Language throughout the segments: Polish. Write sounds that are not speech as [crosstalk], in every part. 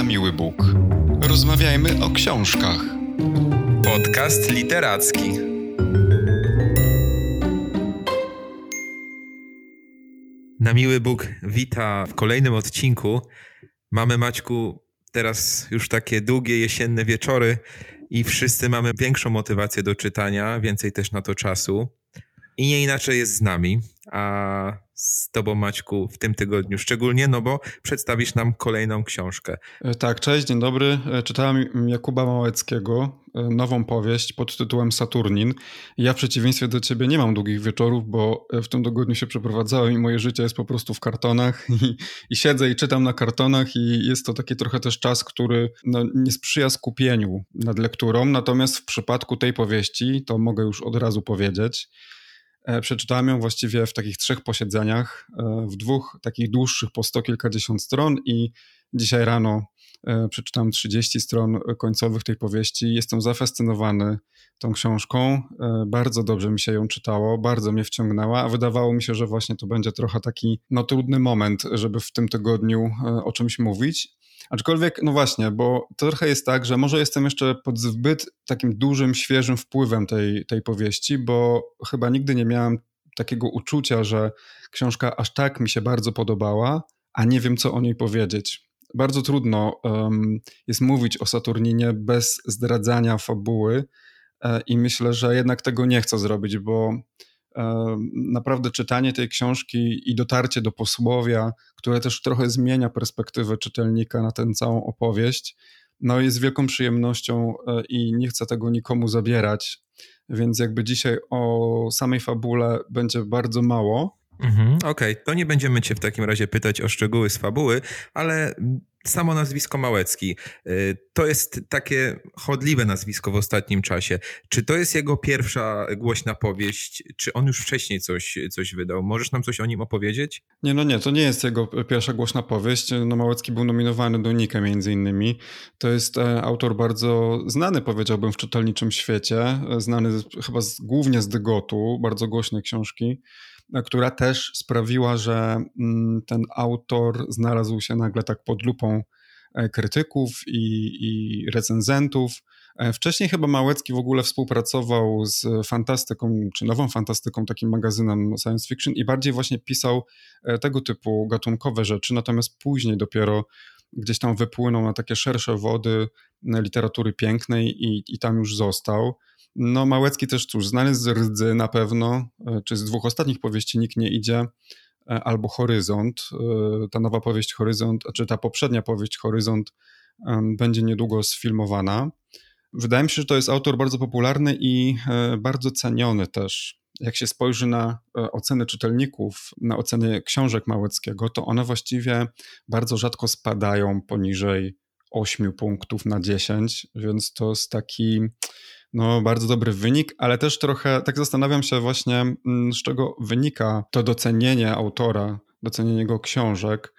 na miły Bóg. Rozmawiajmy o książkach. Podcast literacki. Na miły Bóg wita w kolejnym odcinku. Mamy Maćku teraz już takie długie jesienne wieczory i wszyscy mamy większą motywację do czytania, więcej też na to czasu. I nie inaczej jest z nami, a z Tobą, Maćku, w tym tygodniu szczególnie, no bo przedstawisz nam kolejną książkę. E, tak, cześć, dzień dobry. E, czytałem Jakuba Małeckiego, e, nową powieść pod tytułem Saturnin. Ja w przeciwieństwie do Ciebie nie mam długich wieczorów, bo w tym tygodniu się przeprowadzałem i moje życie jest po prostu w kartonach [laughs] i, i siedzę i czytam na kartonach i jest to taki trochę też czas, który no, nie sprzyja skupieniu nad lekturą. Natomiast w przypadku tej powieści, to mogę już od razu powiedzieć, przeczytałem ją właściwie w takich trzech posiedzeniach, e, w dwóch takich dłuższych po sto kilkadziesiąt stron i dzisiaj rano e, przeczytałem 30 stron końcowych tej powieści. Jestem zafascynowany tą książką. Bardzo dobrze mi się ją czytało, bardzo mnie wciągnęła, a wydawało mi się, że właśnie to będzie trochę taki no, trudny moment, żeby w tym tygodniu o czymś mówić. Aczkolwiek, no właśnie, bo to trochę jest tak, że może jestem jeszcze pod zbyt takim dużym, świeżym wpływem tej, tej powieści, bo chyba nigdy nie miałem takiego uczucia, że książka aż tak mi się bardzo podobała, a nie wiem, co o niej powiedzieć. Bardzo trudno um, jest mówić o Saturninie bez zdradzania fabuły, e, i myślę, że jednak tego nie chcę zrobić, bo naprawdę czytanie tej książki i dotarcie do posłowia, które też trochę zmienia perspektywę czytelnika na tę całą opowieść, no jest wielką przyjemnością e, i nie chcę tego nikomu zabierać, więc jakby dzisiaj o samej fabule będzie bardzo mało. Mhm, Okej, okay. to nie będziemy cię w takim razie pytać o szczegóły z fabuły, ale samo nazwisko Małecki. Y, to jest takie chodliwe nazwisko w ostatnim czasie. Czy to jest jego pierwsza głośna powieść? Czy on już wcześniej coś, coś wydał? Możesz nam coś o nim opowiedzieć? Nie, no nie, to nie jest jego pierwsza głośna powieść. No Małecki był nominowany do Nika między innymi. To jest e, autor bardzo znany, powiedziałbym, w czytelniczym świecie. E, znany chyba z, głównie z Dygotu, bardzo głośne książki która też sprawiła, że mm, ten autor znalazł się nagle tak pod lupą e, krytyków i, i recenzentów. E, wcześniej chyba Małecki w ogóle współpracował z fantastyką, czy nową fantastyką, takim magazynem science fiction i bardziej właśnie pisał e, tego typu gatunkowe rzeczy, natomiast później dopiero gdzieś tam wypłynął na takie szersze wody literatury pięknej i, i tam już został. No Małecki też cóż, znany z Rdzy na pewno, e, czy z dwóch ostatnich powieści Nikt nie idzie, e, albo Horyzont. E, ta nowa powieść Horyzont, czy ta poprzednia powieść Horyzont będzie niedługo sfilmowana. Wydaje mi się, że to jest autor bardzo popularny i bardzo ceniony też. Jak się spojrzy na oceny czytelników, na oceny książek Małeckiego, to one właściwie bardzo rzadko spadają poniżej 8 punktów na 10, więc to jest taki no, bardzo dobry wynik, ale też trochę tak zastanawiam się właśnie, mm, z czego wynika to docenienie autora, docenienie jego książek.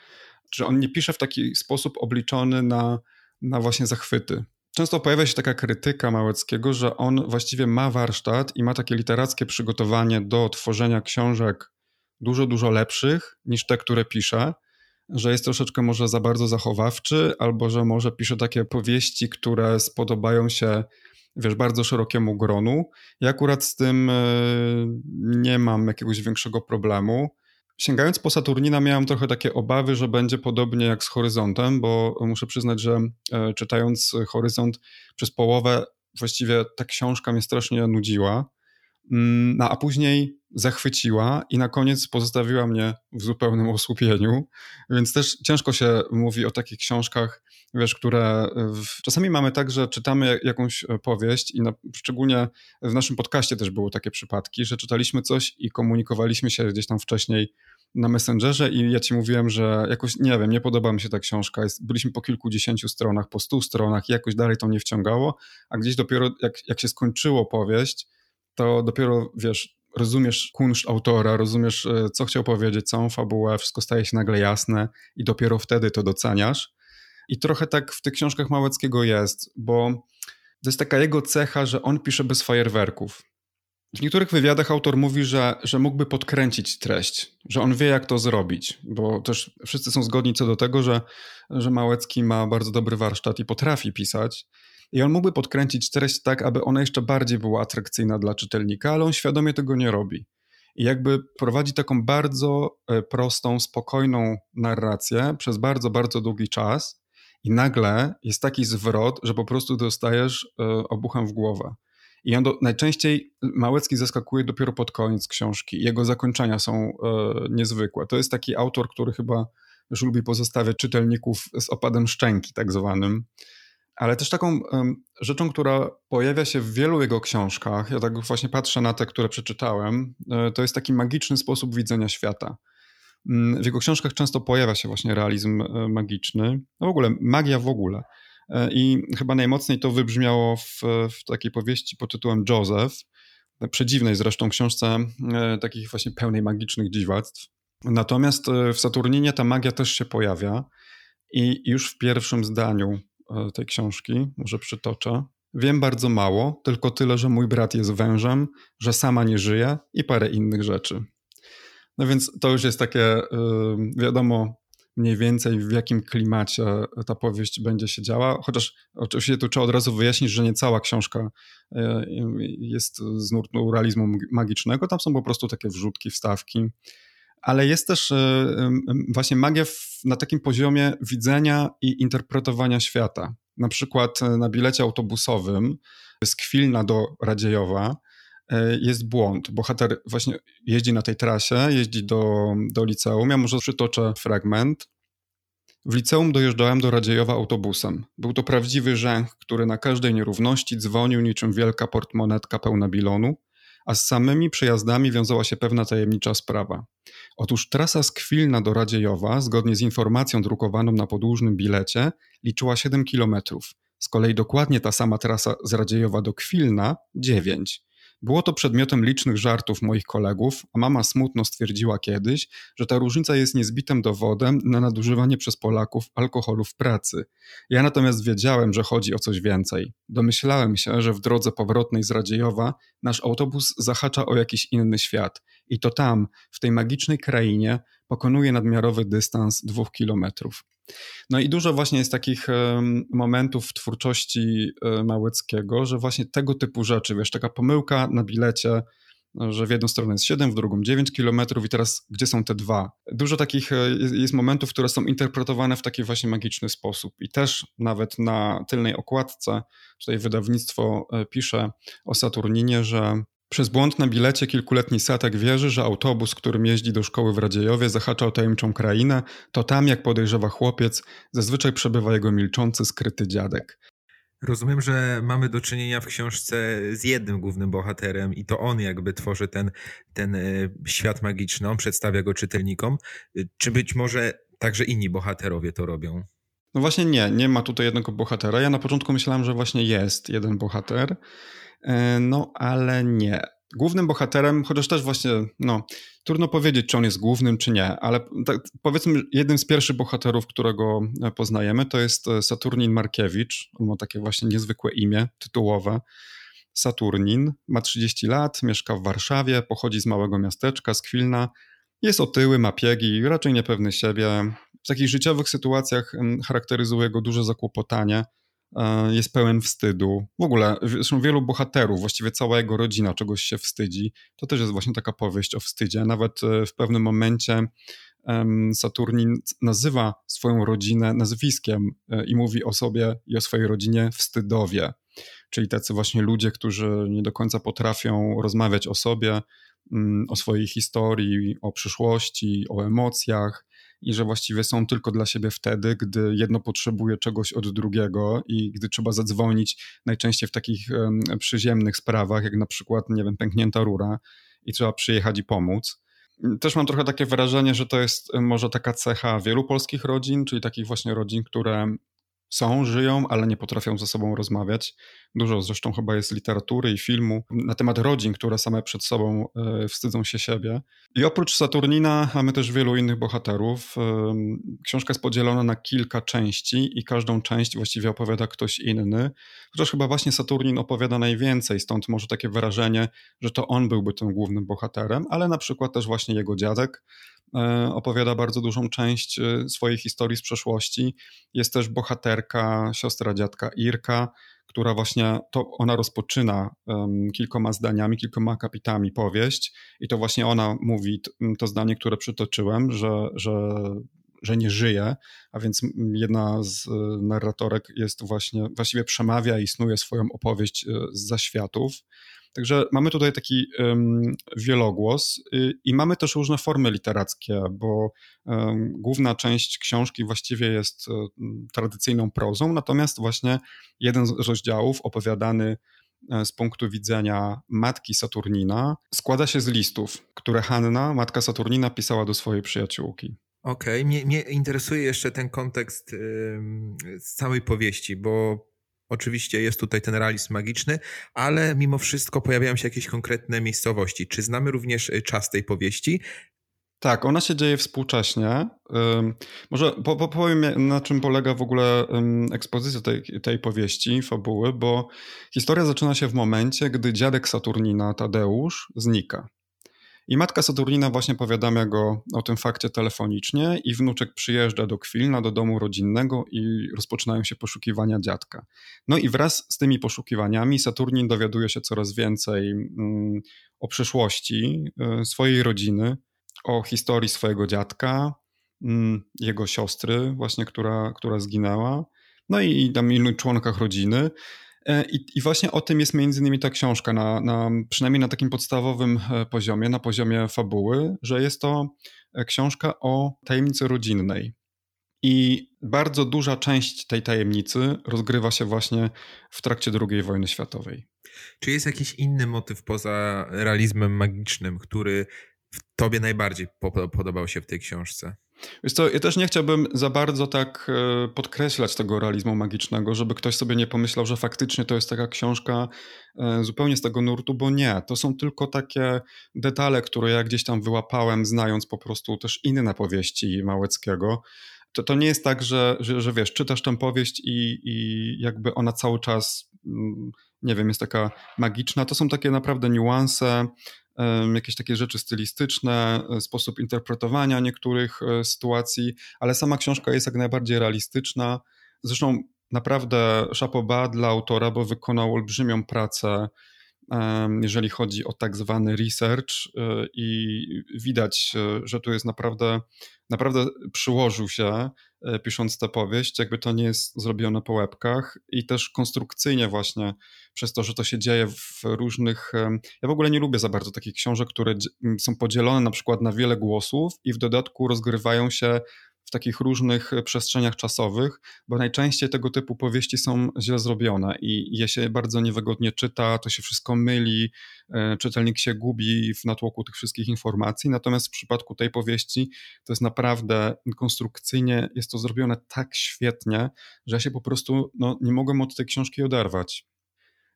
Czy on nie pisze w taki sposób obliczony na, na właśnie zachwyty. Często pojawia się taka krytyka Małeckiego, że on właściwie ma warsztat i ma takie literackie przygotowanie do tworzenia książek dużo, dużo lepszych niż te, które pisze, że jest troszeczkę może za bardzo zachowawczy, albo że może pisze takie powieści, które spodobają się wiesz, bardzo szerokiemu gronu. Ja akurat z tym e, nie mam jakiegoś większego problemu. Sięgając po Saturnina miałem trochę takie obawy, że będzie podobnie jak z Horyzontem, bo muszę przyznać, że e, czytając Horyzont przez połowę właściwie ta książka mnie strasznie nudziła. Mm, no, a później zachwyciła i na koniec pozostawiła mnie w zupełnym osłupieniu, więc też ciężko się mówi o takich książkach, wiesz, które w... czasami mamy tak, że czytamy jakąś e, powieść i na... szczególnie w naszym podcaście też były takie przypadki, że czytaliśmy coś i komunikowaliśmy się gdzieś tam wcześniej na Messengerze i ja ci mówiłem, że jakoś, nie wiem, nie podoba mi się ta książka. Byliśmy po kilkudziesięciu stronach, po stu stronach i jakoś dalej to nie wciągało, a gdzieś dopiero jak, jak się skończyło powieść, to dopiero, wiesz, rozumiesz kunszt autora, rozumiesz, e, co chciał powiedzieć, całą fabułę, wszystko staje się nagle jasne i dopiero wtedy to doceniasz. I trochę tak w tych książkach Małeckiego jest, bo to jest taka jego cecha, że on pisze bez fajerwerków. W niektórych wywiadach autor mówi, że, że mógłby podkręcić treść, że on wie, jak to zrobić, bo też wszyscy są zgodni co do tego, że, że Małecki ma bardzo dobry warsztat i potrafi pisać. I on mógłby podkręcić treść tak, aby ona jeszcze bardziej była atrakcyjna dla czytelnika, ale on świadomie tego nie robi. I jakby prowadzi taką bardzo e, prostą, spokojną narrację przez bardzo, bardzo długi czas, i nagle jest taki zwrot, że po prostu dostajesz e, obuchem w głowę. I on do, najczęściej Małecki zaskakuje dopiero pod koniec książki. Jego zakończenia są e, niezwykłe. To jest taki autor, który chyba już lubi pozostawiać czytelników z opadem szczęki, tak zwanym. Ale też taką rzeczą, która pojawia się w wielu jego książkach, ja tak właśnie patrzę na te, które przeczytałem, e, to jest taki magiczny sposób widzenia świata. Mm, w jego książkach często pojawia się właśnie realizm e, magiczny, no w ogóle magia w ogóle. E, I chyba najmocniej to wybrzmiało w, w takiej powieści pod tytułem Joseph, przedziwnej zresztą książce takich właśnie pełnej magicznych dziwactw. Natomiast w Saturninie ta magia też się pojawia i już w pierwszym zdaniu tej książki, może przytoczę. Wiem bardzo mało, tylko tyle, że mój brat jest wężem, że sama nie żyje i parę innych rzeczy. No więc to już jest takie, e, wiadomo mniej więcej w jakim klimacie ta powieść będzie się działa, chociaż oczywiście tu trzeba od razu wyjaśnić, że nie cała książka e, jest z nurtu realizmu magicznego, tam są po prostu takie wrzutki, wstawki, ale jest też właśnie magia na takim poziomie widzenia i interpretowania świata. Na przykład e, na bilecie autobusowym z Kwilna do Radziejowa e, jest błąd. Bohater właśnie jeździ na tej trasie, jeździ do, do liceum. Ja może przytoczę fragment. W liceum dojeżdżałem do Radziejowa autobusem. Był to prawdziwy rzęch, który na każdej nierówności dzwonił niczym wielka portmonetka pełna bilonu a z samymi przejazdami wiązała się pewna tajemnicza sprawa. Otóż trasa z Kwilna do Radziejowa, zgodnie z informacją drukowaną na podłużnym bilecie, liczyła 7 kilometrów. Z kolei dokładnie ta sama trasa z Radziejowa do Kwilna 9. Było to przedmiotem licznych żartów moich kolegów, a mama smutno stwierdziła kiedyś, że ta różnica jest niezbitym dowodem na nadużywanie przez Polaków alkoholu w pracy. Ja natomiast wiedziałem, że chodzi o coś więcej. Domyślałem się, że w drodze powrotnej z Radziejowa nasz autobus zahacza o jakiś inny świat. I to tam, w tej magicznej krainie, pokonuje nadmiarowy dystans dwóch kilometrów. No i dużo właśnie jest takich momentów w twórczości e, Małeckiego, że właśnie tego typu rzeczy, wiesz, taka pomyłka na bilecie, że w jedną stronę jest 7, w drugą 9 kilometrów i teraz gdzie są te dwa? Dużo takich e, jest momentów, które są interpretowane w taki właśnie magiczny sposób i też nawet na tylnej okładce, tutaj wydawnictwo e, pisze o Saturninie, że przez błąd na bilecie kilkuletni Satek wierzy, że autobus, którym jeździ do szkoły w Radziejowie, zahacza o tajemniczą krainę, to tam, jak podejrzewa chłopiec, zazwyczaj przebywa jego milczący, skryty dziadek. Rozumiem, że mamy do czynienia w książce z jednym głównym bohaterem i to on jakby tworzy ten, ten e, świat magiczny, on przedstawia go czytelnikom. Czy być może także inni bohaterowie to robią? No właśnie nie, nie ma tutaj jednego bohatera. Ja na początku myślałem, że właśnie jest jeden bohater, E, no, ale nie. Głównym bohaterem, chociaż też właśnie, no, trudno powiedzieć, czy on jest głównym, czy nie, ale tak, powiedzmy, jednym z pierwszych bohaterów, którego e, poznajemy, to jest e, Saturnin Markiewicz. On ma takie właśnie niezwykłe imię, tytułowe. Saturnin, ma 30 lat, mieszka w Warszawie, pochodzi z małego miasteczka, z Kwilna, jest otyły, ma piegi, raczej niepewny siebie. W takich życiowych sytuacjach charakteryzuje go duże zakłopotanie, E, jest pełen wstydu. W ogóle, zresztą wielu bohaterów, właściwie cała jego rodzina czegoś się wstydzi. To też jest właśnie taka powieść o wstydzie. Nawet e, w pewnym momencie Saturnin nazywa swoją rodzinę nazwiskiem e, i mówi o sobie i o swojej rodzinie wstydowie. Czyli tacy właśnie ludzie, którzy nie do końca potrafią rozmawiać o sobie, mm, o swojej historii, o przyszłości, o emocjach i że właściwie są tylko dla siebie wtedy, gdy jedno potrzebuje czegoś od drugiego i gdy trzeba zadzwonić najczęściej w takich przyziemnych sprawach, jak na przykład, nie wiem, pęknięta rura i trzeba przyjechać i pomóc. Też mam trochę takie wrażenie, że to jest może taka cecha wielu polskich rodzin, czyli takich właśnie rodzin, które są, żyją, ale nie potrafią ze sobą rozmawiać. Dużo zresztą chyba jest literatury i filmu na temat rodzin, które same przed sobą e, wstydzą się siebie. I oprócz Saturnina mamy też wielu innych bohaterów. Książka jest podzielona na kilka części i każdą część właściwie opowiada ktoś inny. Chociaż chyba właśnie Saturnin opowiada najwięcej, stąd może takie wrażenie, że to on byłby tym głównym bohaterem, ale na przykład też właśnie jego dziadek, E, opowiada bardzo dużą część e, swojej historii z przeszłości. Jest też bohaterka, siostra dziadka Irka, która właśnie to ona rozpoczyna kilkoma zdaniami, kilkoma kapitami powieść i to właśnie ona mówi to zdanie, które przytoczyłem, że, że, że nie żyje, a więc jedna z e, narratorek jest właśnie, właściwie przemawia i snuje swoją opowieść z zaświatów. Także mamy tutaj taki wielogłos y, i mamy też różne formy literackie, bo główna część książki właściwie jest um, tradycyjną prozą, natomiast właśnie jeden z rozdziałów opowiadany e, z punktu widzenia matki Saturnina składa się z listów, które Hanna, matka Saturnina, pisała do swojej przyjaciółki. Okej, okay. mnie, mnie, interesuje jeszcze ten kontekst yy, z całej powieści, bo Oczywiście jest tutaj ten realizm magiczny, ale mimo wszystko pojawiają się jakieś konkretne miejscowości. Czy znamy również y, czas tej powieści? Tak, ona się dzieje współcześnie. Może powiem, na czym polega w ogóle ekspozycja tej, tej powieści, fabuły, bo historia zaczyna się w momencie, gdy dziadek Saturnina, Tadeusz, znika. I matka Saturnina właśnie powiadamia go o tym fakcie telefonicznie i wnuczek przyjeżdża do Kwilna, do domu rodzinnego i rozpoczynają się poszukiwania dziadka. No i wraz z tymi poszukiwaniami Saturnin dowiaduje się coraz więcej mm, o przeszłości y, swojej rodziny, o historii swojego dziadka, mm, jego siostry właśnie, która, która zginęła, no i tam innych członkach rodziny. E, I, I, właśnie o tym jest między innymi ta książka, na, na, przynajmniej na takim podstawowym e, poziomie, na poziomie fabuły, że jest to e, książka o tajemnicy rodzinnej. I bardzo duża część tej tajemnicy rozgrywa się właśnie w trakcie II wojny światowej. Czy jest jakiś inny motyw poza realizmem magicznym, który tobie najbardziej podobał się w tej książce? Wiesz co, ja też nie chciałbym za bardzo tak e, podkreślać tego realizmu magicznego, żeby ktoś sobie nie pomyślał, że faktycznie to jest taka książka e, zupełnie z tego nurtu, bo nie. To są tylko takie detale, które ja gdzieś tam wyłapałem, znając po prostu też inne powieści Małeckiego. To, to nie jest tak, że, że, że wiesz, czytasz tę powieść i, i jakby ona cały czas, mm, nie wiem, jest taka magiczna. To są takie naprawdę niuanse, jakieś takie rzeczy stylistyczne, e, sposób interpretowania niektórych e, sytuacji, ale sama książka jest jak najbardziej realistyczna. Zresztą naprawdę szapoba dla autora, bo wykonał olbrzymią pracę, jeżeli chodzi o tak zwany research e, i widać, że tu jest naprawdę, naprawdę przyłożył się pisząc tę powieść, jakby to nie jest zrobione po łebkach i też konstrukcyjnie właśnie przez to, że to się dzieje w różnych. Ja w ogóle nie lubię za bardzo takich książek, które są podzielone na przykład na wiele głosów i w dodatku rozgrywają się w takich różnych przestrzeniach czasowych, bo najczęściej tego typu powieści są źle zrobione i je się bardzo niewygodnie czyta, to się wszystko myli, e, czytelnik się gubi w natłoku tych wszystkich informacji. Natomiast w przypadku tej powieści to jest naprawdę konstrukcyjnie, jest to zrobione tak świetnie, że ja się po prostu no, nie mogłem od tej książki oderwać.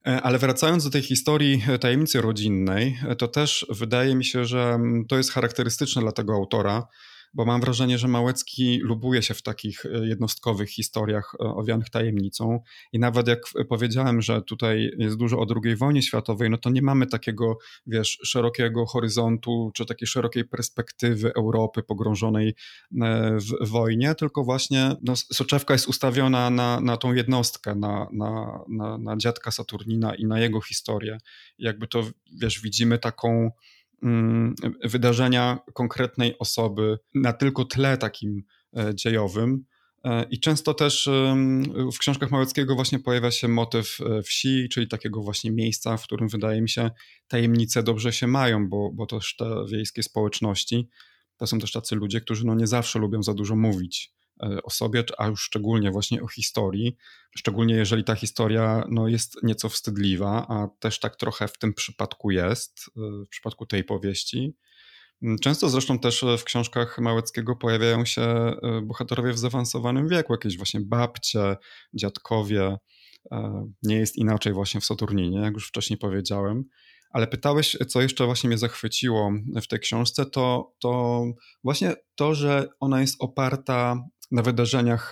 E, ale wracając do tej historii e, tajemnicy rodzinnej, e, to też wydaje mi się, że mm, to jest charakterystyczne dla tego autora, bo mam wrażenie, że Małecki lubuje się w takich e, jednostkowych historiach e, owianych tajemnicą. I nawet jak powiedziałem, że tutaj jest dużo o II wojnie światowej, no to nie mamy takiego, wiesz, szerokiego horyzontu, czy takiej szerokiej perspektywy Europy pogrążonej e, w wojnie, tylko właśnie no, soczewka jest ustawiona na, na tą jednostkę, na, na, na, na dziadka Saturnina i na jego historię. Jakby to, wiesz, widzimy taką wydarzenia konkretnej osoby na tylko tle takim e, dziejowym. E, I często też w książkach Małeckiego właśnie pojawia się motyw e, wsi, czyli takiego właśnie miejsca, w którym wydaje mi się tajemnice dobrze się mają, bo, bo też te wiejskie społeczności to są też tacy ludzie, którzy no nie zawsze lubią za dużo mówić. E, o sobie, a już szczególnie właśnie o historii, szczególnie jeżeli ta historia no, jest nieco wstydliwa, a też tak trochę w tym przypadku jest, e, w przypadku tej powieści. Mm, często zresztą też w książkach Małeckiego pojawiają się bohaterowie w zaawansowanym wieku, jakieś właśnie babcie, dziadkowie. Nie jest inaczej właśnie w Saturninie, jak już wcześniej powiedziałem. Ale pytałeś, co jeszcze właśnie mnie zachwyciło w tej książce, to, to właśnie to, że ona jest oparta na wydarzeniach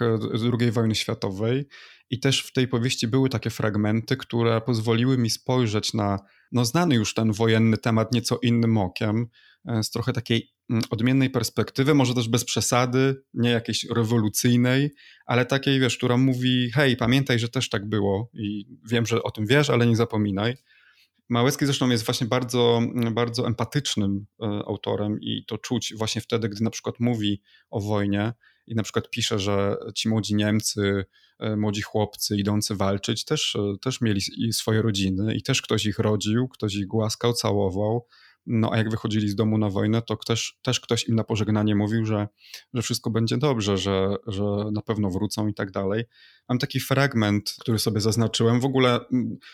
II wojny światowej i też w tej powieści były takie fragmenty, które pozwoliły mi spojrzeć na no, znany już ten wojenny temat nieco innym okiem, e, z trochę takiej mm, odmiennej perspektywy, może też bez przesady, nie jakiejś rewolucyjnej, ale takiej, wiesz, która mówi, hej, pamiętaj, że też tak było i wiem, że o tym wiesz, ale nie zapominaj. Małecki zresztą jest właśnie bardzo, bardzo empatycznym e, autorem i to czuć właśnie wtedy, gdy na przykład mówi o wojnie i na przykład pisze, że ci młodzi Niemcy, e, młodzi chłopcy idący walczyć też, e, też mieli swoje rodziny i też ktoś ich rodził, ktoś ich głaskał, całował, no a jak wychodzili z domu na wojnę, to też, też ktoś im na pożegnanie mówił, że, że wszystko będzie dobrze, że, że na pewno wrócą i tak dalej. Mam taki fragment, który sobie zaznaczyłem. W ogóle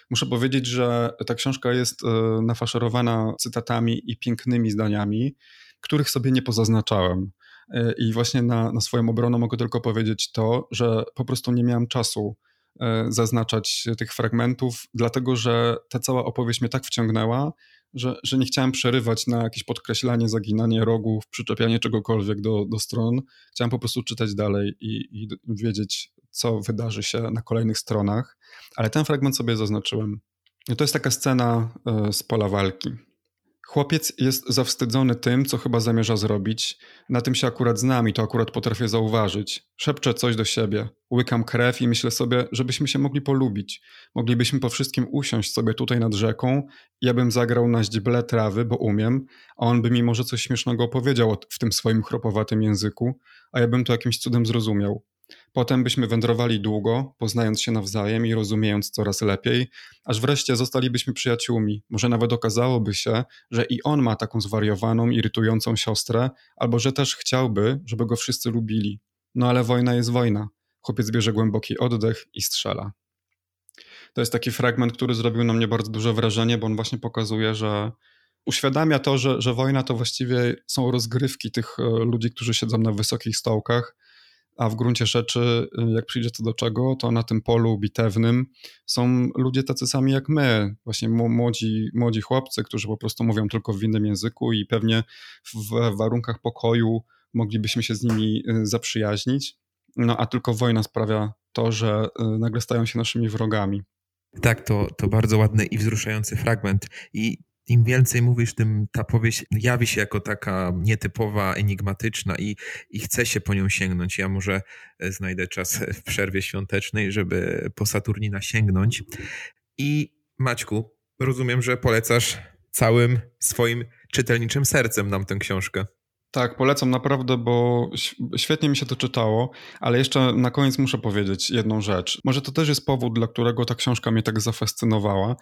muszę powiedzieć, że ta książka jest e, nafaszerowana cytatami i pięknymi zdaniami, których sobie nie pozaznaczałem. E, I właśnie na, na swoją obronę mogę tylko powiedzieć to, że po prostu nie miałem czasu e, zaznaczać tych fragmentów, dlatego że ta cała opowieść mnie tak wciągnęła, że, że nie chciałem przerywać na jakieś podkreślanie, zaginanie rogów, przyczepianie czegokolwiek do, do stron. Chciałem po prostu czytać dalej i, i wiedzieć, co wydarzy się na kolejnych stronach, ale ten fragment sobie zaznaczyłem. To jest taka scena e, z pola walki. Chłopiec jest zawstydzony tym, co chyba zamierza zrobić. Na tym się akurat znam i to akurat potrafię zauważyć. Szepczę coś do siebie, łykam krew i myślę sobie, żebyśmy się mogli polubić. Moglibyśmy po wszystkim usiąść sobie tutaj nad rzeką, ja bym zagrał na źdźble trawy, bo umiem, a on by mi może coś śmiesznego opowiedział w tym swoim chropowatym języku, a ja bym to jakimś cudem zrozumiał. Potem byśmy wędrowali długo, poznając się nawzajem i rozumiejąc coraz lepiej, aż wreszcie zostalibyśmy przyjaciółmi. Może nawet okazałoby się, że i on ma taką zwariowaną, irytującą siostrę, albo że też chciałby, żeby go wszyscy lubili. No ale wojna jest wojna. Chłopiec bierze głęboki oddech i strzela. To jest taki fragment, który zrobił na mnie bardzo duże wrażenie, bo on właśnie pokazuje, że uświadamia to, że, że wojna to właściwie są rozgrywki tych e, ludzi, którzy siedzą na wysokich stołkach a w gruncie rzeczy, y, jak przyjdzie to do czego, to na tym polu bitewnym są ludzie tacy sami jak my, właśnie młodzi, młodzi chłopcy, którzy po prostu mówią tylko w innym języku i pewnie w warunkach pokoju moglibyśmy się z nimi y, zaprzyjaźnić, no a tylko wojna sprawia to, że y, nagle stają się naszymi wrogami. Tak, to, to bardzo ładny i wzruszający fragment. I im więcej mówisz, tym ta powieść jawi się jako taka nietypowa, enigmatyczna i, i chce się po nią sięgnąć. Ja może e, znajdę czas w przerwie świątecznej, żeby po Saturnina sięgnąć. I Maćku, rozumiem, że polecasz całym swoim czytelniczym sercem nam tę książkę. Tak, polecam naprawdę, bo świetnie mi się to czytało, ale jeszcze na koniec muszę powiedzieć jedną rzecz. Może to też jest powód, dla którego ta książka mnie tak zafascynowała,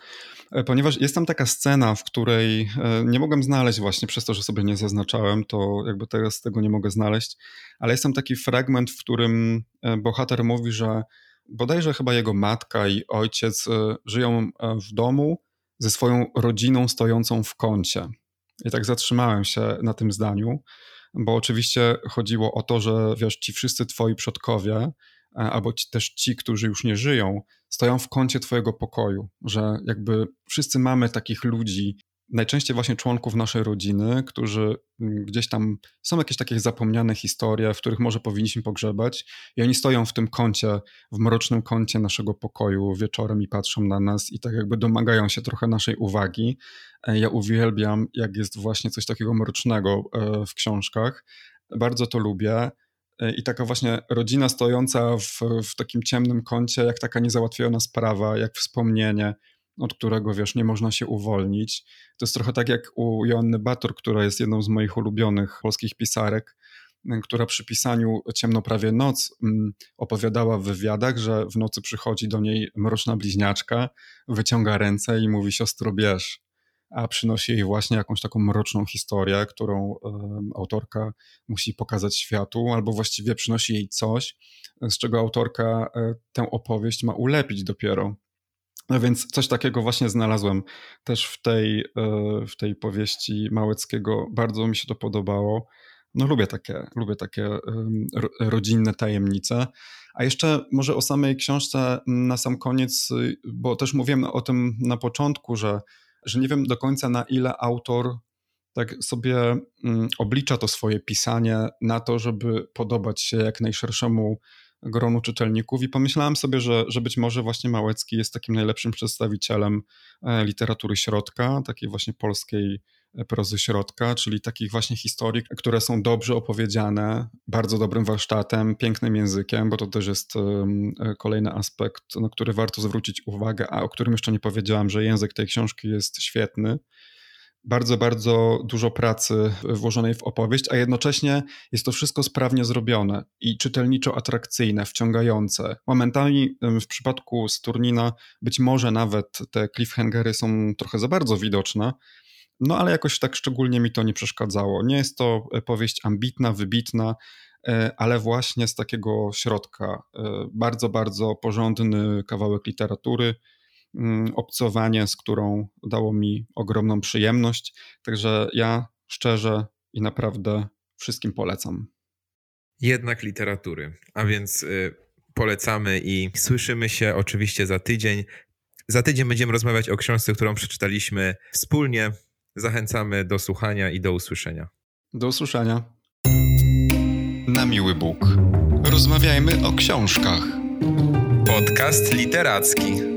e, ponieważ jest tam taka scena, w której e, nie mogłem znaleźć właśnie przez to, że sobie nie zaznaczałem, to jakby teraz tego nie mogę znaleźć, ale jest tam taki fragment, w którym e, bohater mówi, że bodajże chyba jego matka i ojciec żyją w domu ze swoją rodziną stojącą w kącie. I tak zatrzymałem się na tym zdaniu, bo oczywiście chodziło o to, że wiesz, ci wszyscy twoi przodkowie, e, albo ci, też ci, którzy już nie żyją, stoją w kącie twojego pokoju, że jakby wszyscy mamy takich ludzi, najczęściej właśnie członków naszej rodziny, którzy mm, gdzieś tam są jakieś takie zapomniane historie, w których może powinniśmy pogrzebać, i oni stoją w tym kącie, w mrocznym kącie naszego pokoju wieczorem i patrzą na nas i tak jakby domagają się trochę naszej uwagi. E, ja uwielbiam, jak jest właśnie coś takiego mrocznego e, w książkach. Bardzo to lubię. E, I taka właśnie rodzina stojąca w, w takim ciemnym kącie, jak taka niezałatwiona sprawa, jak wspomnienie, od którego wiesz, nie można się uwolnić. To jest trochę tak jak u Joanny Bator, która jest jedną z moich ulubionych polskich pisarek, która przy pisaniu Ciemno prawie noc opowiadała w wywiadach, że w nocy przychodzi do niej mroczna bliźniaczka, wyciąga ręce i mówi siostro bierz, a przynosi jej właśnie jakąś taką mroczną historię, którą autorka musi pokazać światu, albo właściwie przynosi jej coś, z czego autorka e, tę opowieść ma ulepić dopiero No więc coś takiego właśnie znalazłem też w tej, w tej powieści Małeckiego. Bardzo mi się to podobało. No lubię takie, lubię takie rodzinne tajemnice. A jeszcze może o samej książce na sam koniec, bo też mówiłem o tym na początku, że, że nie wiem do końca na ile autor tak sobie mm, oblicza to swoje pisanie na to, żeby podobać się jak najszerszemu gronu czytelników i pomyślałem sobie, że, że być może właśnie Małecki jest takim najlepszym przedstawicielem e, literatury środka, takiej właśnie polskiej e, prozy środka, czyli takich właśnie historii, które są dobrze opowiedziane, bardzo dobrym warsztatem, pięknym językiem, bo to też jest e, kolejny aspekt, na który warto zwrócić uwagę, a o którym jeszcze nie powiedziałam, że język tej książki jest świetny bardzo, bardzo dużo pracy włożonej w opowieść, a jednocześnie jest to wszystko sprawnie zrobione i czytelniczo atrakcyjne, wciągające. Momentami w przypadku Sturnina być może nawet te cliffhangery są trochę za bardzo widoczne, no ale jakoś tak szczególnie mi to nie przeszkadzało. Nie jest to powieść ambitna, wybitna, e, ale właśnie z takiego środka. E, bardzo, bardzo porządny kawałek literatury, obcowanie, z którą dało mi ogromną przyjemność. Także ja szczerze i naprawdę wszystkim polecam. Jednak literatury, a więc y, polecamy i słyszymy się oczywiście za tydzień. Za tydzień będziemy rozmawiać o książce, którą przeczytaliśmy wspólnie. Zachęcamy do słuchania i do usłyszenia. Do usłyszenia. Na miły Bóg. Rozmawiajmy o książkach. Podcast literacki.